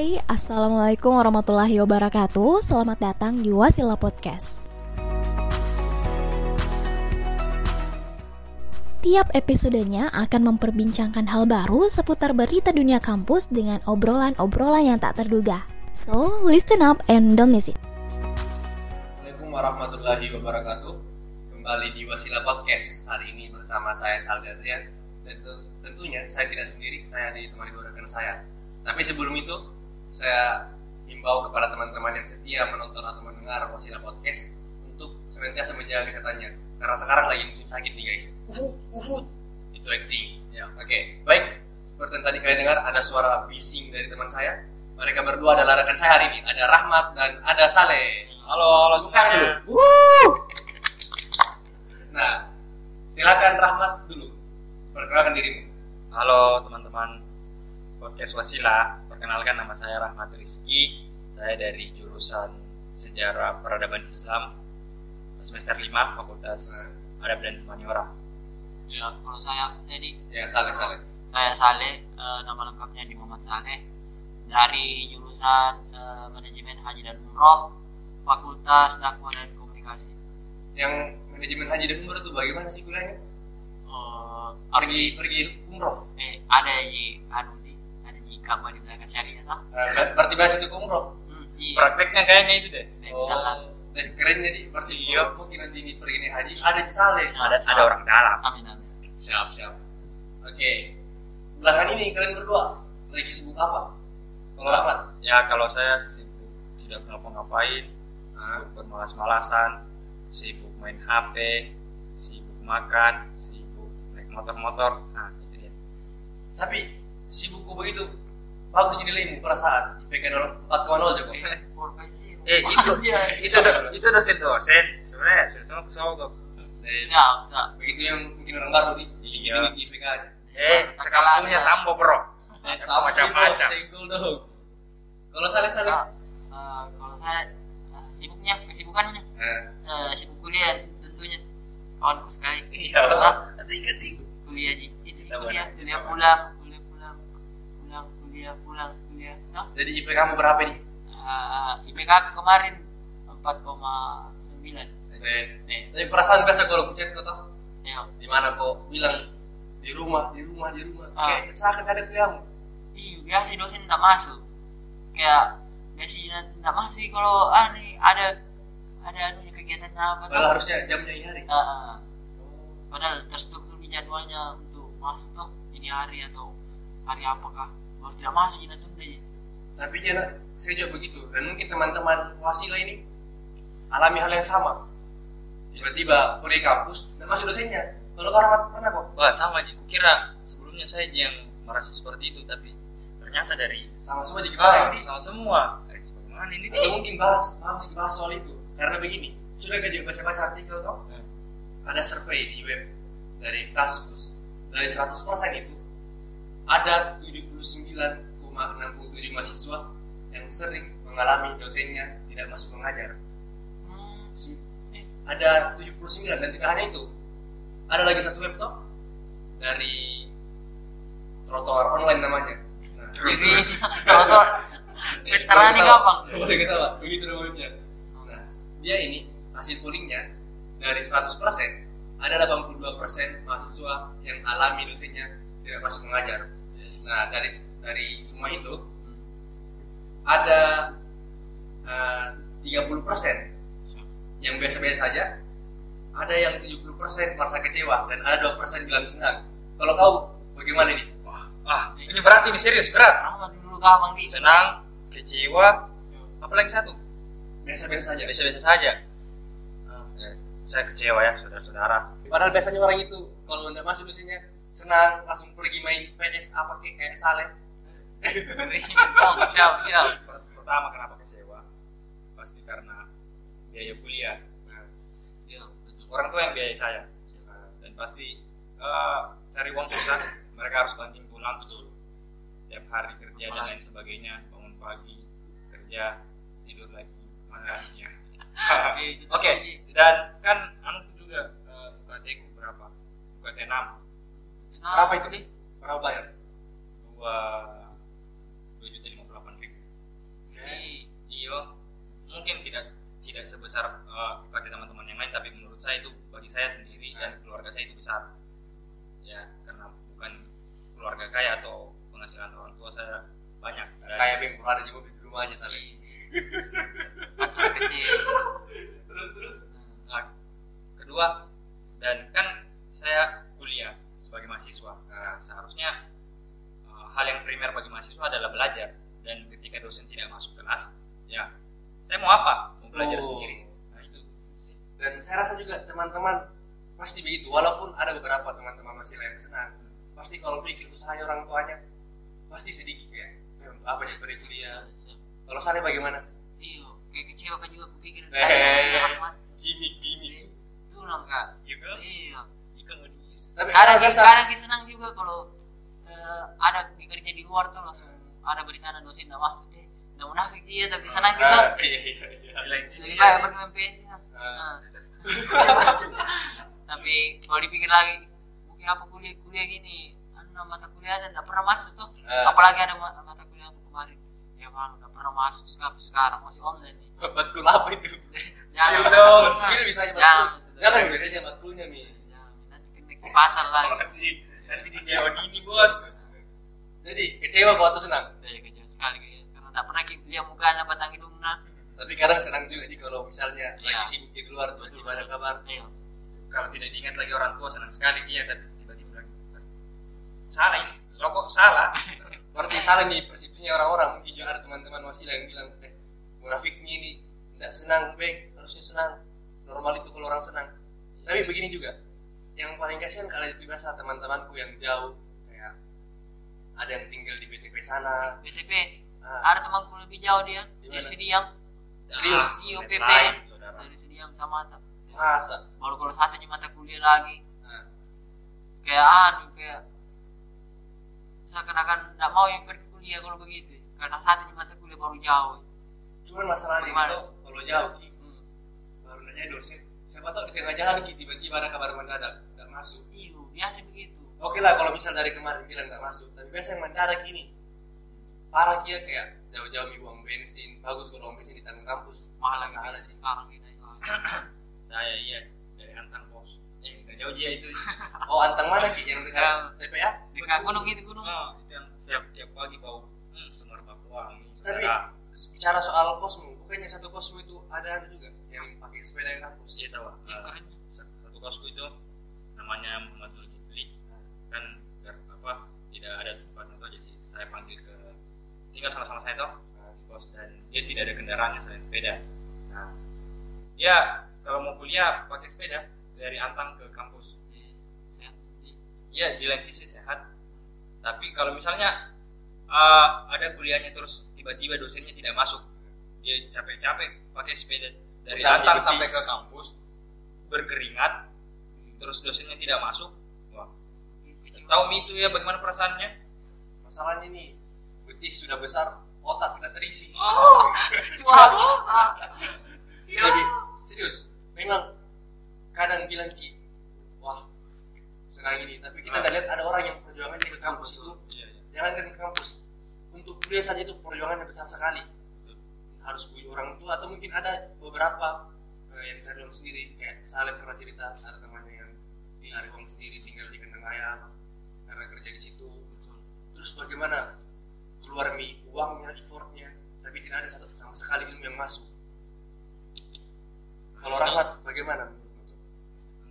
Hai, Assalamualaikum warahmatullahi wabarakatuh. Selamat datang di Wasila Podcast. Tiap episodenya akan memperbincangkan hal baru seputar berita dunia kampus dengan obrolan-obrolan yang tak terduga. So, listen up and don't miss it. Assalamualaikum warahmatullahi wabarakatuh. Kembali di Wasila Podcast. Hari ini bersama saya Salgadrian Dan tentunya saya tidak sendiri Saya ditemani dua rekan saya. Tapi sebelum itu Saya himbau kepada teman-teman yang setia menonton atau mendengar Wasila Podcast Untuk senantiasa menjaga kesehatannya Karena sekarang lagi musim sakit nih guys Uhud, uhud Itu acting ya. Oke, baik Seperti yang tadi kalian dengar Ada suara bising dari teman saya Mereka berdua adalah rekan saya hari ini Ada Rahmat dan ada Saleh Halo, halo Tepuk tangan dulu. Wuh. Nah, silakan Rahmat dulu. Perkenalkan dirimu. Halo teman-teman podcast Wasila. Perkenalkan nama saya Rahmat Rizky. Saya dari jurusan Sejarah Peradaban Islam semester 5 Fakultas Adab dan Humaniora. Ya, kalau saya saya di Ya, Saleh Saleh. saya Saleh, eh, nama lengkapnya di Muhammad Saleh dari jurusan eh, manajemen haji dan umroh Fakultas Dakwah dan Komunikasi. Yang manajemen haji dan umroh itu bagaimana sih kuliahnya? Eh, Pergi pergi umroh. eh ada di anu di ada di kabar di belakang syariah toh? Nah, ber- berarti bahas itu umroh. Hmm, iya. Prakteknya kayaknya itu deh. Eh, Oh, dan keren jadi berarti Iya. mungkin nanti ini pergi nih haji ada di Saleh. Siap, Ada ada orang dalam. Amin amin. Siap, siap. Oke. Belakangan ini kalian berdua lagi sibuk apa? Kalau Rahmat? Ya kalau saya sibuk tidak ngapa-ngapain, Ah. sibuk bermalas-malasan, sibuk main HP, sibuk makan, sibuk naik motor-motor. Nah itu ya. Tapi sibuk kok begitu bagus di nilaimu perasaan IPK 4,0 jago. Profesi. Eh itu Iya, itu do- itu dosen dosen sebenarnya semua pesawat Eh, Siap, siap. begitu yang mungkin orang baru nih Iya. tinggi IPK nya. Eh, sekarang punya sambo bro. Eh, sama bos, macam-macam. senggol dong. Kalau saleh saleh. Ah, eh, kalau saya eh, sibuknya, kesibukannya Eh, eh, sibuk kuliah tentunya kawanku sekali. Iya. Asik asik. kuliah itu kuliah kuliah pulang kuliah pulang pulang kuliah pulang kuliah no? Jadi IPK kamu berapa nih? uh, IPK aku kemarin 4,9 Eh, nih tapi perasaan biasa kalau aku chat kau tau ya di mana kok bilang di rumah, di rumah, di rumah. Ah. Kayak seakan ada kuliahmu. iya biasa dosen tidak masuk kayak biasanya tidak masuk kalau ah nih ada ada anunya kegiatan apa tuh harusnya jamnya ini hari. Ah, ah. padahal terstruktur jadwalnya untuk masuk toh ini hari atau hari apakah kalau tidak masuk tunda ya Tapi jangan saya juga begitu dan mungkin teman-teman wasila ini alami hal yang sama. Tiba-tiba pergi kampus dan masuk dosennya. Kalau kau Rahmat pernah kok? Wah sama Ji, kira sebelumnya saya yang merasa seperti itu tapi ternyata dari Sama semua jadi ah, sama semua. Eh, Bagaimana ini? Atau mungkin bahas, bahas bahas soal itu. Karena begini, sudah gak juga baca-baca artikel toh? Hmm. Ada survei di web dari Kaskus. Dari 100% itu ada 79,67 mahasiswa yang sering mengalami dosennya tidak masuk mengajar. hmm. Si- Ada 79 dan tidak hanya itu. Ada lagi satu toh dari trotoar online namanya. Nah, itu- Trotoar. Veteran nih gampang. Boleh ketawa, begitu nama webnya. Nah, dia ini hasil pollingnya dari 100% ada 82% mahasiswa yang alami dosennya tidak masuk mengajar. Nah, dari dari semua itu ada eh, 30% yang biasa-biasa saja, ada yang 70% merasa kecewa dan ada 2% bilang senang. Kalau kau bagaimana nih? Wah, ah, ini berarti ini serius berat. Dulu Senang, kecewa, apalagi satu Biasa-biasa saja. biasa-biasa saja. Ah, ya, saya kecewa ya saudara-saudara. Padahal biasanya orang itu kalau udah masuk dosennya senang langsung pergi main PS apa kayak kayak Saleh. siap siap Pertama kenapa kecewa? Pasti karena biaya kuliah. Nah, Iya, betul. orang tua yang biayai saya dan pasti eh, cari uang susah mereka harus banting tulang betul tiap hari kerja dan lain sebagainya bangun pagi kerja tidur lagi makannya itu oke tadi. dan kan anu juga eh, UKT ku berapa UKT 6 Nah, Berapa itu nih? Berapa bayar? dua dua juta lima puluh delapan ribu Iya. iyo mungkin tidak tidak sebesar uh, teman-teman yang lain tapi menurut saya itu bagi saya sendiri dan keluarga saya itu besar ya karena bukan keluarga kaya atau penghasilan orang tua saya banyak Dan- kayak beng ada juga di rumahnya saling Atas kecil. terus terus Nah, kedua dan kan saya kuliah sebagai mahasiswa nah, seharusnya uh, hal yang primer bagi mahasiswa adalah belajar dan ketika dosen tidak masuk kelas ya saya mau apa mau belajar Betul. sendiri nah itu dan saya rasa juga teman-teman pasti begitu walaupun ada beberapa teman-teman masih yang senang pasti kalau pikir usahanya orang tuanya pasti sedikit kayak "Eh, untuk apa ya pada kuliah kalau saya bagaimana Iya, kayak kecewa kan juga kupikir. Eh. Ada rahmat. gimmick gimmick Itu dong kak. Iya. ikan manis tapi Kadang kadang senang juga kalau eh, ada bekerja di luar tuh langsung ada berita anak dosen nggak masuk deh. Nggak munafik dia tapi senang kita. Ah, iya iya iya di lain sisi Lebih ya baik sih. pergi main PS ya. Ah. Nah. tapi kalau dipikir lagi mungkin apa kuliah kuliah gini anu mata kuliah ada nggak pernah masuk tuh Ah. apalagi ada ma- mata kuliah aku kemarin ya malu nggak pernah masuk sekarang sekarang masih online nih matkul apa itu jangan dong. Spill bisa aja matkul jangan bisa aja matkulnya mi nanti kena ke pasar lagi nanti di DOD ini bos jadi kecewa kok atau senang? Saya kecil sekali kayaknya. Karena nggak pernah kita lihat mukanya batang hidungnya tapi kadang senang juga nih kalau misalnya Iya. lagi sibuk di luar tiba-tiba ada kabar. Ayo kalau tidak diingat lagi orang tua senang sekali dia tapi tiba-tiba salah ini. Lo kok salah berarti salah nih persepsinya orang-orang. Mungkin juga ada teman-teman masih yang bilang eh munafiknya ini tidak senang beng. Harusnya senang. Normal itu kalau orang senang. Tapi begini juga. Yang paling kasihan kalau biasa teman-temanku yang jauh ada yang tinggal di BTP sana. BTP ah, ada temanku lebih jauh dia Di di mana? Sidiam Serius? Iya, Net PP. lain, saudara. dari Sidiam sama mata masa baru kalau satunya mata kuliah lagi. Ah, kayak anu kayak seakan-akan nggak mau yang pergi kuliah kalau begitu. Karena satunya mata kuliah baru jauh. Cuman masalahnya itu kalau jauh ki. Hmm. baru nanya dosen siapa tahu di tengah jalan ki tiba-tiba ada kabar mendadak nggak masuk. Iya biasa begitu oke lah kalau misal dari kemarin bilang nggak masuk tapi biasa yang mendadak ini parah dia kayak jauh-jauh mi buang bensin bagus kalau buang bensin di tanggung kampus. Mahal lagi bensin sih. sekarang ini. Saya iya dari Antang bos. Eh nggak jauh dia itu. Oh antang mana ki? Yang dekat Yang- TPA? dekat gunung itu gunung. Oh, itu yang tiap tiap pagi bau hmm, semerbak wangi tapi bicara soal kosmu bukannya satu kosmu itu ada ada juga yang pakai sepeda ke kampus dia tahu yang eh, kerennya satu kosku itu namanya Muhammad Zulkifli kan biar apa tidak ada tempat untuk jadi saya panggil ke tinggal sama-sama saya toh Nah, di kos. Dan dia tidak ada kendaraannya selain sepeda. Nah dia kalau mau kuliah pakai sepeda dari Antang ke kampus. Iya, sehat. Ya di lain sisi sehat. Tapi kalau misalnya uh, ada kuliahnya terus tiba-tiba dosennya tidak masuk dia capek-capek pakai sepeda dari Usahanya Antang sampai ke kampus berkeringat terus dosennya tidak masuk wah. Tahu Mi itu ya bagaimana perasaannya? Masalahnya nih betis sudah besar otak tidak terisi. Oh cuak Jadi serius, memang kadang bilang ki, wah senang ini, tapi kita Ah. nggak lihat ada orang yang perjuangannya ke kampus itu, iya, iya. jangan ke kampus, untuk kuliah saja itu perjuangannya besar sekali, harus punya orang tua atau mungkin ada beberapa eh, yang cari uang sendiri, kayak Saleh pernah cerita ada temannya yang cari uang sendiri tinggal di kandang ayam karena kerja di situ, terus bagaimana keluar mie uangnya, effortnya, tapi tidak ada satu sama sekali ilmu yang masuk. Kalau Rahmat bagaimana menurutmu?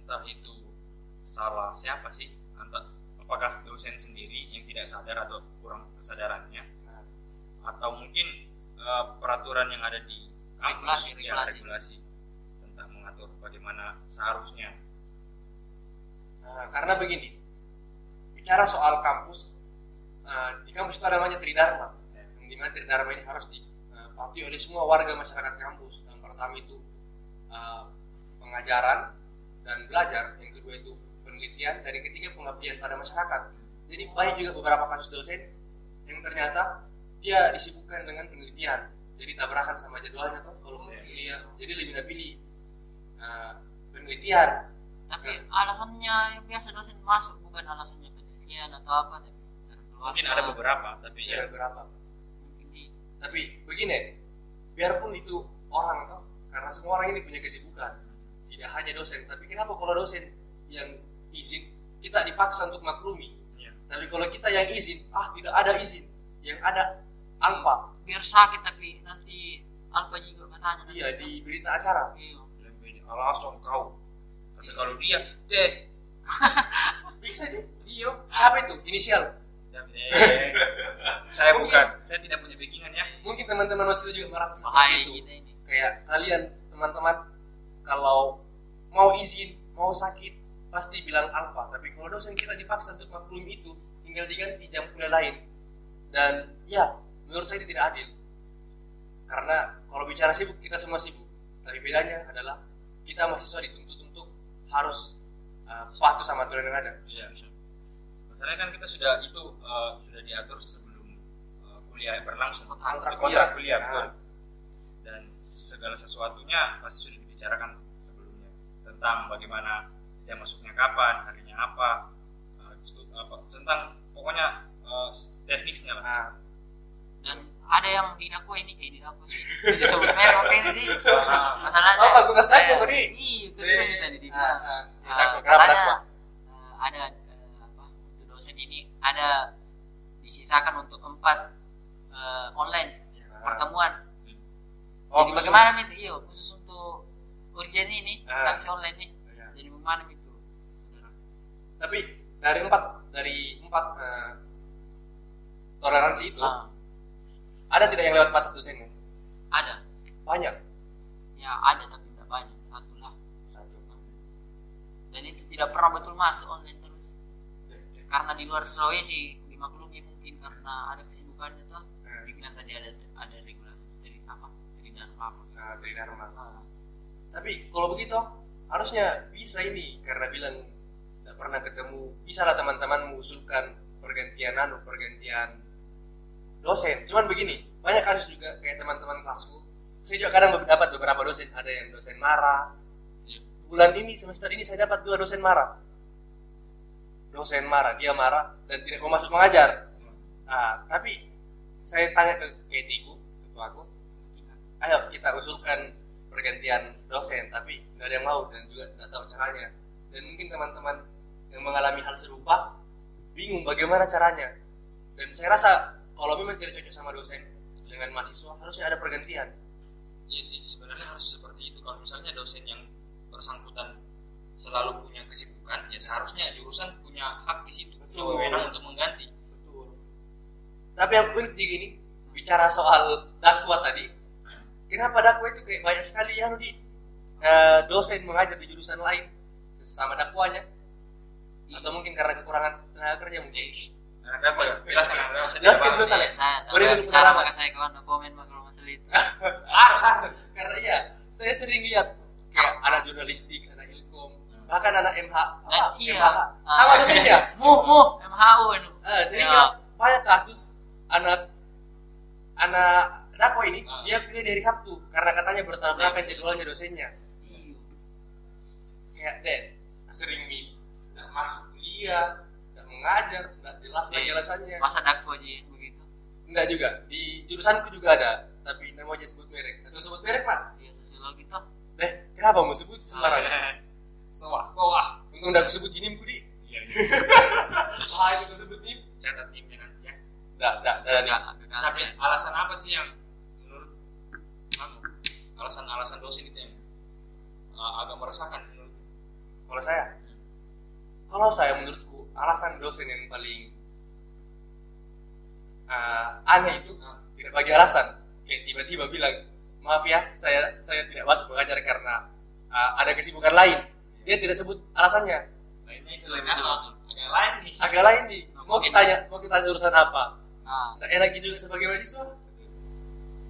entah itu salah siapa sih entah apakah dosen sendiri yang tidak sadar atau kurang kesadarannya Nah, atau mungkin uh, peraturan yang ada di Regulasi, kampus ya, regulasi. regulasi tentang mengatur bagaimana seharusnya Nah, karena begini, bicara soal kampus, nah, di kampus itu ada namanya Tridharma. Yang di mana Tridharma ini harus dipatuhi oleh semua warga masyarakat kampus. Yang pertama itu eh, pengajaran dan belajar, yang kedua itu penelitian, dan yang ketiga pengabdian pada masyarakat. Jadi banyak juga beberapa kasus dosen yang ternyata dia disibukkan dengan penelitian. Jadi tabrakan sama jadwalnya tuh kalau mau Iya. kuliah. Jadi lebih pilih eh, penelitian tapi alasannya yang biasa dosen masuk bukan alasannya penelitian atau apa tapi mungkin ada beberapa tapi ya ya. berapa mungkin di tapi begini biarpun itu orang toh karena semua orang ini punya kesibukan. Tidak hanya dosen tapi kenapa kalau dosen yang izin kita dipaksa untuk maklumi? Iya. tapi kalau kita yang izin ah tidak ada izin yang ada alpa biar sakit tapi nanti alpa juga katanya iya di berita acara. Iya. lebih alasan kau Kasi kalau dia deh. Bisa sih. Iyo siapa itu? Inisial Eh, saya Mungkin- bukan. Saya tidak punya backingan ya. Mungkin teman-teman masih juga merasa seperti itu kita ini kayak kalian teman-teman kalau mau izin mau sakit pasti bilang alfa tapi kalau dosen kita dipaksa untuk maklum itu tinggal diganti jam kuliah lain. Dan ya menurut saya itu tidak adil. Karena kalau bicara sibuk kita semua sibuk. Tapi bedanya adalah kita mahasiswa dituntut untuk harus uh, patuh sama aturan yang ada. Iya. Masalahnya kan kita sudah itu eh, sudah diatur sebelum eh, kuliah berlangsung Kontrak kontrak kuliah. kuliah betul. Ah. Dan segala sesuatunya pasti sudah dibicarakan sebelumnya tentang bagaimana dia masuknya kapan, harinya apa, stu- apa tentang pokoknya eh, teknisnya lah. nah, dan ada yang didakwa ini kayak didakwa sih disebut merek oke ini di masalahnya Oh, aku kasih tahu, eh, Di. iya suka nih tadi ah, ah. Kenapa katanya dakwa? eh, ada dosen ini ada disisakan untuk empat eh, online pertemuan. Oh, jadi khusus- bagaimana itu iya khusus untuk urgen ini Ah. taksi online nih. Iya. jadi bagaimana itu tapi dari empat dari empat eh, toleransi itu Ah, ada tidak yang lewat batas dosennya? Ada. Banyak? Ya ada tapi tidak banyak. Satu lah. Dan itu tidak pernah betul masuk online karena di luar Sulawesi dimaklumi mungkin karena ada kesibukannya tuh Hmm. dibilang tadi ada ada regulasi tri apa tridharma apa nah, tridharma. Ah, tapi kalau begitu harusnya bisa ini karena bilang tidak pernah ketemu bisa lah teman-teman mengusulkan pergantian anu pergantian dosen. Cuman begini banyak kasus juga kayak teman-teman kelasku. Saya juga kadang dapat beberapa dosen. Ada yang dosen marah iya. bulan ini semester ini saya dapat dua dosen marah dosen marah dia marah dan tidak mau masuk mengajar. Nah tapi saya tanya ke Ketiku ketua aku ayo kita usulkan pergantian dosen tapi nggak ada yang mau dan juga nggak tahu caranya. Dan mungkin teman-teman yang mengalami hal serupa bingung bagaimana caranya. Dan saya rasa kalau memang tidak cocok sama dosen dengan mahasiswa harusnya ada pergantian. Iya sih sebenarnya harus seperti itu. Kalau misalnya dosen yang bersangkutan selalu punya kesibukan, ya seharusnya jurusan punya hak di situ, punya wewenang untuk mengganti. betul. Tapi yang unik juga ini bicara soal dakwah tadi kenapa dakwah itu kayak banyak sekali ya di eh, dosen mengajar di jurusan lain sama dakwahnya? Atau mungkin karena kekurangan tenaga kerja mungkin? Nah, kenapa ya? Jelaskan, kenapa saya Jelaskan tidak dulu. Iya, saya Beri dulu bicara pengalaman. maka saya kawan komen kalau masalah itu harus harus. Karena iya saya sering lihat kayak anak jurnalistik anak bahkan anak MH apa? Dan iya. MHH ah, sama dosennya mu mu MHU itu. Eh, sering Ya. lihat banyak kasus anak anak dakwah ini Ah. dia pilih dari Sabtu. Karena katanya bertabrakan jadwalnya dosennya. Iya. kayak deh sering mi nggak masuk kuliah nggak mengajar nggak jelas Iya. jelasannya masa dakwa aja begitu. Enggak juga. Di jurusanku juga ada tapi namanya sebut merek. Atau sebut merek pak? Iya sosiologi tuh deh kenapa mau sebut sembarangan Soah, soah. untung udah aku sebut gini budi. Iya, ah itu aku sebut nih catat timnya nanti ya. enggak enggak enggak. Tapi alasan apa sih yang menurut kamu? Alasan-alasan dosen itu yang uh, agak meresahkan menurut kalau saya? Kalau saya menurutku alasan dosen yang paling uh, aneh itu tidak bagi alasan. Kayak tiba-tiba bilang maaf ya saya saya tidak masuk mengajar karena uh, ada kesibukan lain dia tidak sebut alasannya. Lainnya itu Betul, lain apa? Agak lain nih. agak lain nih. Mau kita tanya mau kita tanya urusan apa? Nah, nah, enaknya juga sebagai mahasiswa.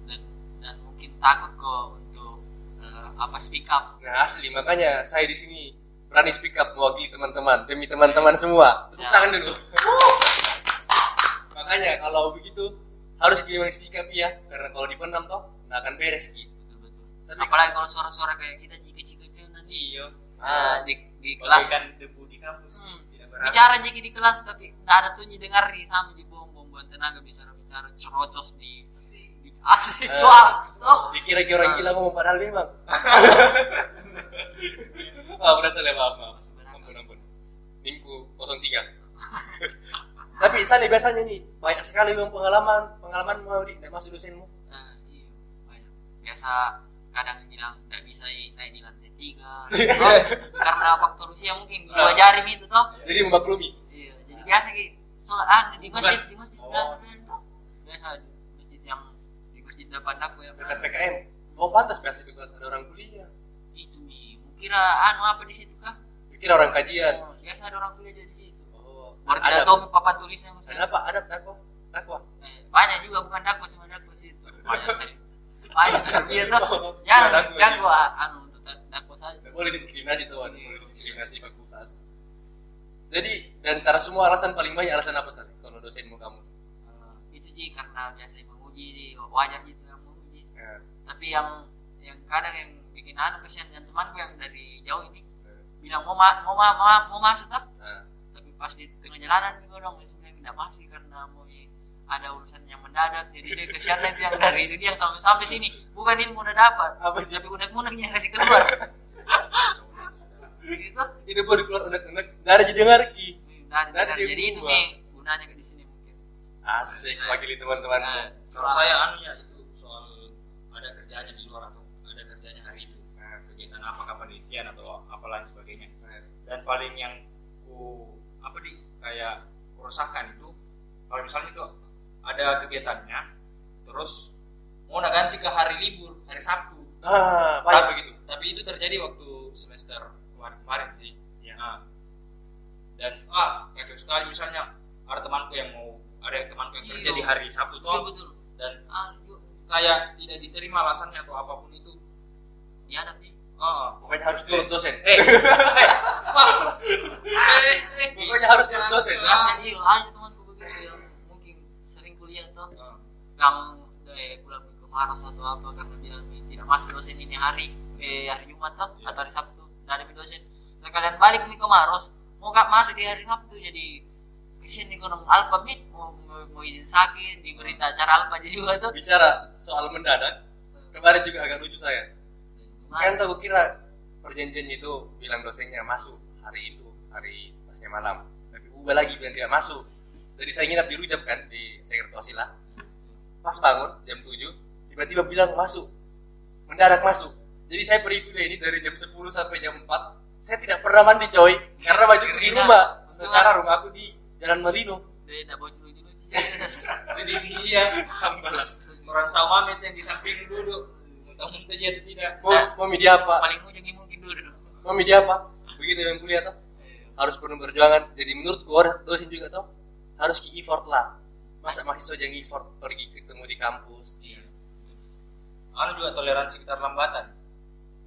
Dan dan mungkin takut kok untuk eh, apa speak up. Nah asli makanya saya di sini berani speak up mewakili teman-teman demi teman-teman semua. Tepuk Ya. tangan dulu. Makanya kalau begitu harus gimana speak up ya? Karena kalau dipendam toh nggak akan beres gitu betul betul. Tapi- apalagi kalau suara-suara kayak kita jika kecil-kecil nanti. Iya. Eh, di di kelas Bagaikan debu di kampus Hmm. tidak bicara jadi di kelas tapi nggak ada tuh dengar di sama di bom bom tenaga bicara bicara cerocos di di asli Eh. cuaks oh Dikira-kira orang gila ngomong padahal memang. ah, udah salah maaf, maaf. Ampun, ampun. Minggu 03. Tapi sana biasanya nih banyak sekali memang pengalaman pengalaman mau di masuk dosenmu. Nah, iya, banyak. biasa kadang bilang nggak bisa naik di lantai tiga karena faktor usia mungkin dua jari itu toh Jadi memaklumi. iya jadi biasa ki sholat ah, di masjid di masjid Oh. toh biasa di masjid yang di masjid depan aku yang Dekat PKM. Oh pantas biasa itu kan ada orang kuliah. itu nih kira anu apa di situ kah Pikir orang kajian. oh, biasa ada orang kuliah di situ Oh, baru ada tidak tahu papan tulisnya ada apa? Ada dakwa? Dakwa. Eh, banyak juga bukan dakwa cuma dakwa situ banyak banyak tuh iya tuh Oh, yang dakwa anu saja boleh diskriminasi tuh, Iya. boleh diskriminasi fakultas. Jadi, dan antara semua alasan paling banyak alasan apa sih kalau dosenmu kamu? Eh, itu ji karena biasa yang menguji di wajar gitu yang menguji Ya. tapi yang yang kadang yang bikin anu kesian yang temanku yang dari jauh ini Ya. bilang mau ma mau ma mau, mau masuk tak Nah, tapi pas di tengah jalanan gue dong sebenarnya tidak masuk karena mau ada urusan yang mendadak jadi dia kesian itu yang dari sini yang sampai sampai sini bukan ilmu udah dapat apa sih? tapi unek-unek yang kasih keluar gitu Itu baru keluar unek-unek, ada jadi dan dia jadi itu nih gunanya ke di sini mungkin. Asik, wakili teman-teman. Nah, Kalau saya anunya itu soal ada kerjanya di luar atau ada kerjanya hari itu. Nah, kegiatan apa kapan penelitian atau apa lain sebagainya. Dan paling yang ku apa di kayak kerusakan itu kalau misalnya itu ada kegiatannya terus mau nak ganti ke hari libur hari Sabtu Ah, banyak. Tapi- begitu. tapi itu terjadi waktu semester kemarin, kemarin sih. Iya. Nah, dan ah kayak sekali. Misalnya ada temanku yang mau ada yang temanku yang kerja Iya. di hari Sabtu betul toh betul. Dan ah yuk. kayak tidak diterima alasannya atau apa pun itu. Dihadapi ah. Pokoknya harus turut dosen. eh eh eh eh. Pokoknya harus turut dosen. biasa juga ada temanku begitu yang mungkin sering kuliah tuh. Ah, yang dari pulang Maros atau apa karena "Nih, tidak masuk dosen ini hari eh, hari Jumat tuh Iya. atau hari Sabtu nggak ada dosen sekalian balik nih ke Maros mau gak masuk di hari Sabtu jadi nih kono Alpa mit mau, mau, mau izin sakit di berita acara Alpa juga tuh Bicara soal mendadak, kemarin juga agak lucu saya. Kan Gimana? tahu kira perjanjiannya itu bilang dosennya masuk hari itu, hari pasnya malam. Tapi ubah lagi bilang tidak masuk. Jadi saya nginap di Rujab kan di Sekretariat Pas bangun jam 7, tiba-tiba bilang masuk. Mendadak masuk. Jadi saya pergi kuliah ini dari jam 10 sampai jam 4. Saya tidak pernah mandi coy, karena bajuku di rumah. Sementara rumah aku di Jalan Marino. dia tidak bocor lucu lucu jadi iya sambil orang tahu mamet yang di samping duduk muntah-muntah dia atau tidak Mau, mau media apa? paling ujung mungkin dulu Mau media apa? Begitu yang kuliah tuh. harus penuh perjuangan jadi menurut gua dosen juga tuh harus ki effort lah masa mahasiswa yang effort pergi ketemu di kampus iya anu juga toleransi keterlambatan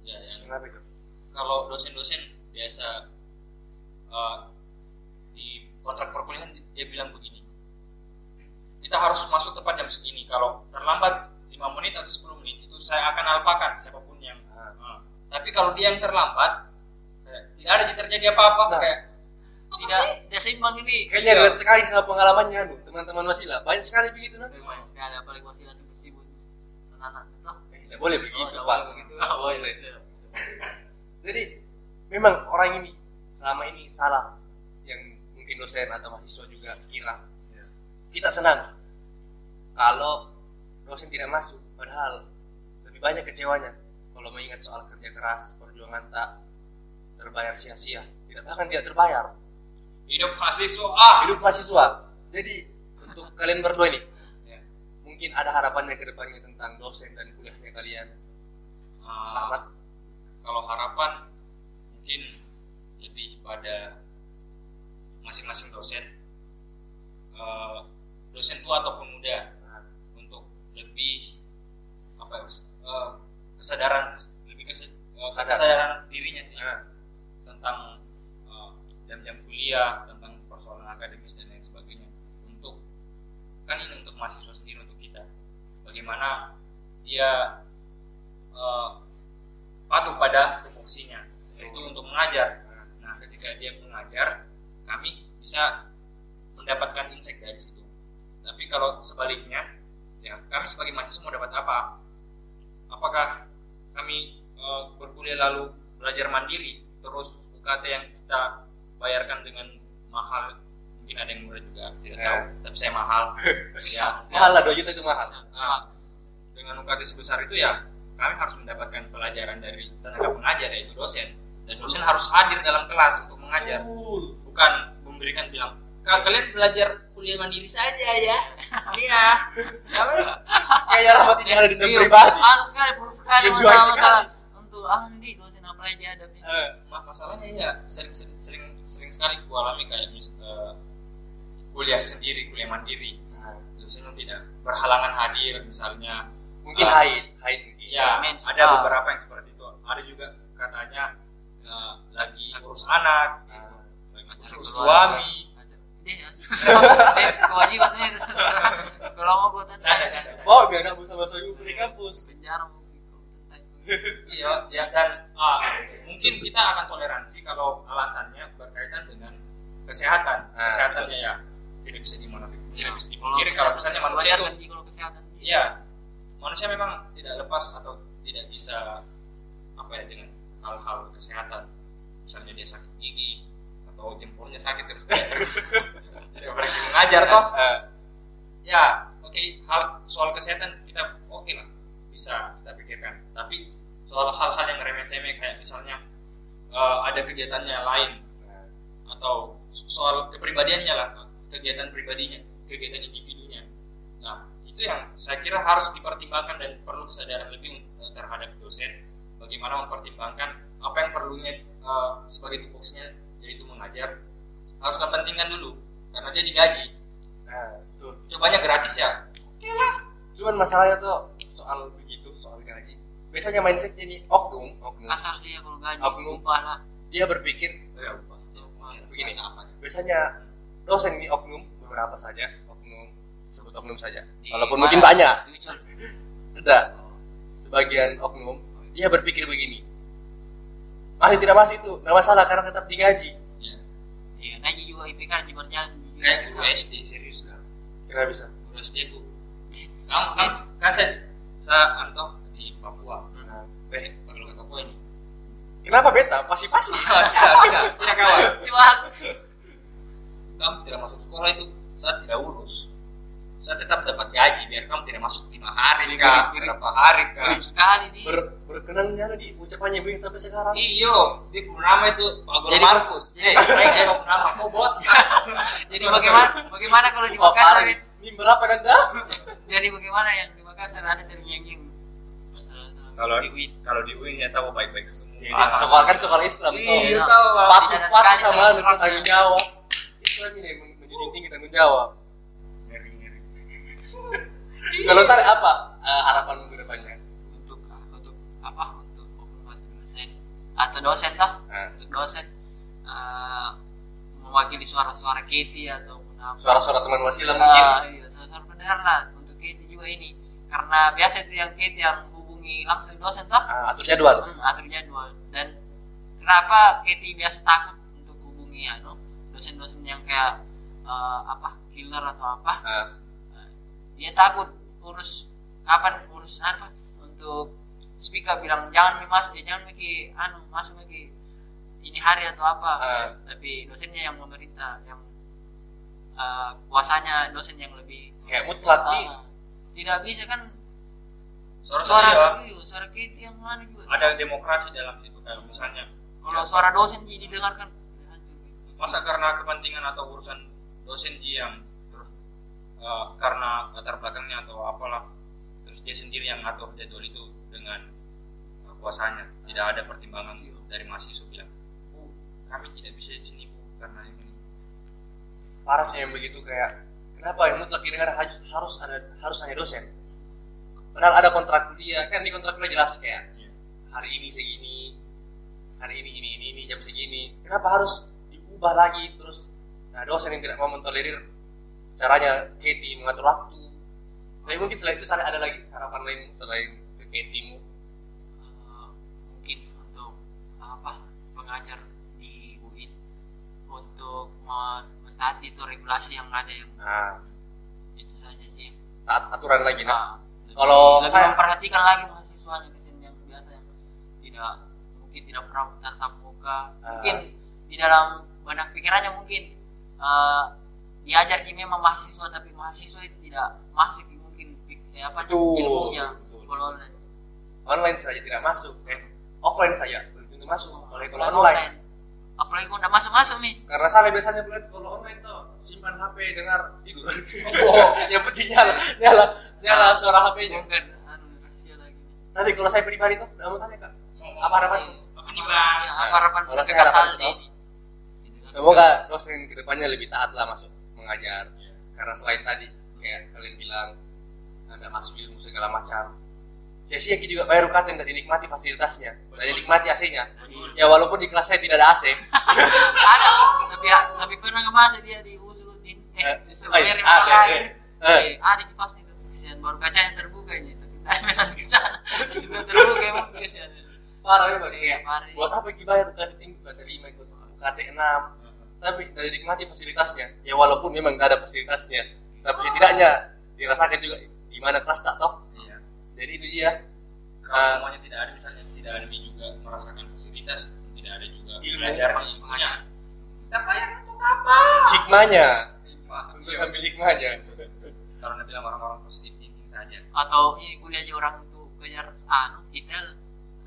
ya yang kenapa itu? kalau dosen-dosen biasa eh, di kontrak perkuliahan dia bilang begini kita harus masuk tepat jam segini. Kalau terlambat 5 menit atau 10 menit itu saya akan alpakan siapa pun yang eh, tapi kalau dia yang terlambat kayak, tidak ada terjadi apa-apa Nah. kayak apa Tidak. sih? seimbang ini. Kayaknya relate sekali sama pengalamannya teman-teman wasilah banyak sekali begitu nah banyak sekali apalagi wasilah sibuk-sibuk tidak boleh begitu nggak pak. begitu. Nggak boleh. Jadi memang orang ini selama ini salah. Yang mungkin dosen atau mahasiswa juga kira. Kita senang kalau dosen tidak masuk. Padahal lebih banyak kecewanya. Kalau mengingat soal kerja keras perjuangan tak terbayar sia-sia. Tidak bahkan tidak terbayar. Hidup mahasiswa ah hidup mahasiswa. Jadi untuk kalian berdua ini Ya. Mungkin ada harapannya ke depannya tentang dosen dan kuliahnya kalian? Selamat. kalau harapan mungkin lebih pada masing-masing dosen. Eh, dosen tua ataupun muda Nah, untuk lebih apa ya eh, kesadaran lebih kese- eh, Sadar. kesadaran dirinya sih nah, tentang eh, jam-jam kuliah tentang persoalan akademis dan lain sebagainya. Untuk kan ini untuk mahasiswa sendiri untuk bagaimana dia eh, patuh pada tupoksinya yaitu untuk mengajar. Nah. Ketika dia mengajar kami bisa mendapatkan insight dari situ. Tapi kalau sebaliknya ya kami sebagai mahasiswa mau dapat apa? Apakah kami eh, berkuliah lalu belajar mandiri terus UKT yang kita bayarkan dengan mahal mungkin ada yang murah juga. Tidak Ya. tahu tapi saya mahal. Ya mahal lah 2 juta itu mahal. Nah, dengan UKT sebesar itu ya kami harus mendapatkan pelajaran dari tenaga pengajar yaitu dosen. Dan dosen harus hadir dalam kelas untuk mengajar bukan memberikan bilang "Kak, kalian belajar kuliah mandiri saja ya. Iya. Ya wes. kayak rahmat ini ada di dalam Iya, pribadi anu sekali buruk sekali Menjual masalah-masalah. untuk Andi dosen apa lagi ada? Eh, Ma- masalahnya ya sering sering sering, sekali ku alami kayak eh, kuliah sendiri kuliah mandiri. Nah, dosen yang tidak berhalangan hadir misalnya mungkin Ah. haid haid mungkin. ya Mens- ada beberapa yang seperti itu. Ada juga katanya eh, lagi urus anak Ah. lagi urus suami. Deh, eh, kewajibannya itu. Kalau mau gue tentang oh biar nggak bisa masuk di kampus. Penjara iya ya dan ah, mungkin kita akan toleransi kalau alasannya berkaitan dengan kesehatan Ah, kesehatannya ya tidak bisa dimonofik Ya, tidak bisa dipungkiri kalau misalnya manusia itu kan, kalau kesehatan. Iya, manusia memang tidak lepas atau tidak bisa apa ya dengan hal-hal kesehatan. Misalnya dia sakit gigi atau jempolnya sakit terus. Tidak berani mengajar toh. Eh, Ya, oke hal soal kesehatan kita oke lah. Bisa kita pikirkan. Tapi soal hal-hal yang remeh-temeh kayak misalnya eh, ada kegiatannya lain atau soal kepribadiannya lah kegiatan pribadinya kegiatan individunya. Nah itu yang saya kira harus dipertimbangkan dan perlu kesadaran lebih eh, terhadap dosen. Bagaimana mempertimbangkan apa yang perlunya eh, sebagai tupoksinya yaitu mengajar. Harus kepentingan dulu karena dia digaji. Nah betul. Cobanya gratis ya? Oke lah. Cuman masalahnya tuh soal begitu soal gaji biasanya mindsetnya ini oknum oknum kasar sih ya kalau gaji Oknum. dia berpikir ya begini. Biasanya dosen ini oknum beberapa saja oknum sebut oknum saja. Di walaupun mana? mungkin banyak. Tidak sebagian oknum dia berpikir begini. Masih tidak masih itu nggak masalah karena tetap digaji. Ya. iya gaji juga IPK di berjalan kayak guru SD serius kan kira bisa. Guru SD ku kamu kan kan saya saya antoh di Papua. Nah, eh kalau ke Papua ini. Kenapa beta? Pasti pasti tidak tidak. Tidak kawan. Cuan kamu tidak masuk sekolah itu saya tidak urus. Saya tetap dapat gaji biar kamu tidak masuk lima hari kak. berapa hari kak? Mirip sekali di Ber, berkenannya di ucapannya begini sampai sekarang. Iyo di purnama itu Pak Jadi- Markus. jadi- eh saya kok bot? Jadi bagaimana bagaimana kalau di Makassar? Ini berapa danda jadi bagaimana yang di Makassar ada ternyanyi Kalau- di UIN kalau di UIN ya tahu baik-baik semua. Ah. sekolah kan sekolah Islam iya tahu Pak. patuh patuh sekali sama sekali. tanggung jawab Islam ini men- menjunjung tinggi tanggung jawab. Kalau saya apa eh, harapan ke depannya? Untuk untuk apa? Untuk dosen. Atau dosen toh Nah, untuk dosen. Eh, mewakili suara-suara Kitty ataupun apa. Suara-suara teman wasilah mungkin Ah, iya, suara pendengar lah untuk Kitty juga ini. Karena biasa itu yang Kitty yang hubungi langsung dosen toh. Ah, atur jadwal. Hmm, atur jadwal. Dan kenapa Kitty biasa takut untuk hubungi anu dosen-dosen yang kayak eh, apa killer atau apa Ah, dia takut urus kapan urus apa untuk speaker bilang jangan mas eh, jangan miki anu masuk miki ini hari atau apa. Ah. tapi dosennya yang memerintah yang eh, kuasanya dosen yang lebih kayak mutlak nih. Ah, tidak bisa kan? Suara suara suara iya, suara kita yang mana juga. Ada demokrasi dalam situ kayak misalnya. Kalau suara dosen jadi didengarkan masa karena kepentingan atau urusan dosen dia yang terus eh, karena latar belakangnya atau apalah terus dia sendiri yang ngatur jadwal itu dengan eh, kuasanya. Tidak ada pertimbangan dari mahasiswa bilang bu kami tidak bisa di sini bu karena ini. Parah sih yang begitu kayak kenapa yang mutlak didengar harus harus ada harus hanya dosen? Padahal ada kontrak kuliah kan di kontrak kuliah jelas kayak Iya. hari ini segini hari ini ini ini ini jam segini. Kenapa harus diubah lagi terus nah dosen yang tidak mau mentolerir caranya Katie mengatur waktu. Tapi mungkin selain itu saya ada lagi harapan lain selain ke Katie-mu Eh, mungkin untuk apa mengajar di UIN untuk men- mentaati itu regulasi yang ada yang nah itu saja sih. Taat aturan lagi nah. Nah, Kalau lebih saya- memperhatikan lagi mahasiswanya kesian yang biasa yang tidak mungkin tidak pernah tatap muka. Ah. mungkin di dalam banyak pikirannya mungkin eh, diajar ini memang mahasiswa tapi mahasiswa itu tidak masuk mungkin eh, apa Betul, ilmunya kalau online Online saja tidak masuk, eh offline saja belum tentu masuk. Apalagi kalau Kalau online. apalagi kalau udah masuk masuk nih Karena saya biasanya melihat kalau online tuh simpan HP dengar tidur. oh, yang penting nyala, nyala, nyala suara HP-nya. anu lagi Tapi kalau saya pribadi tuh, nggak mau tanya kak, apa harapan? Apa nih bang? Ya, apa harapan itu, ini Semoga dosen ke depannya lebih taat lah masuk mengajar. Karena selain tadi kayak kalian bilang anda masuk ilmu segala macam. Sia-sia kita juga bayar UKT tidak dinikmati fasilitasnya, tidak dinikmati AC-nya. Ya walaupun di kelas saya tidak ada AC. ada tapi tapi pernah nggak masuk dia di Usuluddin Eh, eh di oh, iya, ada, lagi eh. Eh. Eh, ada kipas itu kesian baru kaca yang terbuka ini tapi saya memang ke sana sudah terbuka emang kesian Parah ya bang. Iya, parah. buat apa kita bayar UKT tinggi, UKT 5, ikut UKT 6 tapi tidak dinikmati fasilitasnya. Ya walaupun memang tidak ada fasilitasnya, tapi setidaknya dirasakan juga di mana kelas tak toh. Iya. Jadi itu dia Kalau Ah. semuanya tidak ada misalnya tidak ada juga merasakan fasilitas, tidak ada juga Ilmu. belajarnya ilmunya. Kita bayar untuk apa? hikmahnya, Hikmah. untuk Iya. ambil hikmahnya. Karena bilang orang-orang positif thinking saja. atau ini kuliah aja orang tuh kejar anu detail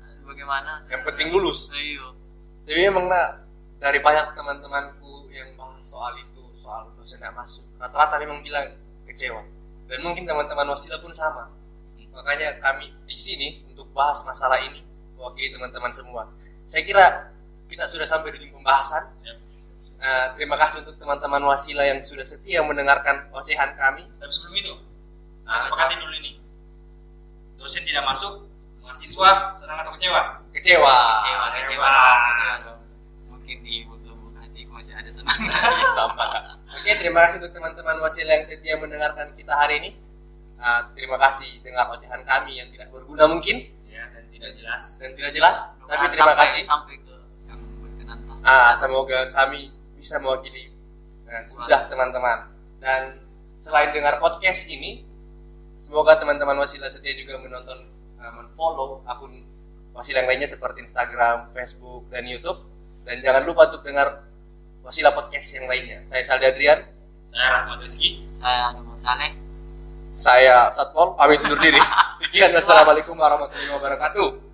eh, bagaimana Yang penting lulus. ayo Jadi memang nak dari banyak teman-temanku yang bahas soal itu, soal dosen tidak masuk, rata-rata memang bilang kecewa. Dan mungkin teman-teman wasila pun sama. Makanya kami di sini untuk bahas masalah ini, mewakili teman-teman semua. Saya kira kita sudah sampai di ujung pembahasan. Ya. Eh, terima kasih untuk teman-teman wasila yang sudah setia mendengarkan ocehan kami. Tapi sebelum itu, nah, sepakatin dulu ini. Dosen tidak masuk, mahasiswa senang atau kecewa? Kecewa. kecewa kecewa. kecewa kecewa dong. mungkin di lubuk hatiku masih ada senang sama. Oke, terima kasih untuk teman-teman wasila yang setia mendengarkan kita hari ini. Ah, terima kasih dengar ocehan kami yang tidak berguna mungkin Ya, dan tidak jelas. dan tidak jelas, tapi Mudah-mudahan terima sampai, kasih. sampai ke yang berkenan Ah, semoga kami bisa mewakili nah, sudah teman-teman. Dan selain dengar podcast ini, semoga teman-teman wasila setia juga menonton, ah, men-follow akun wasila yang lainnya seperti Instagram, Facebook, dan YouTube. Dan jangan lupa untuk dengar wasila podcast yang lainnya. Saya Saldi Adrian. Saya Rahmat Rizky. saya Numan Saleh Saya Satpol, pamit undur diri. Sekian, wassalamualaikum warahmatullahi wabarakatuh.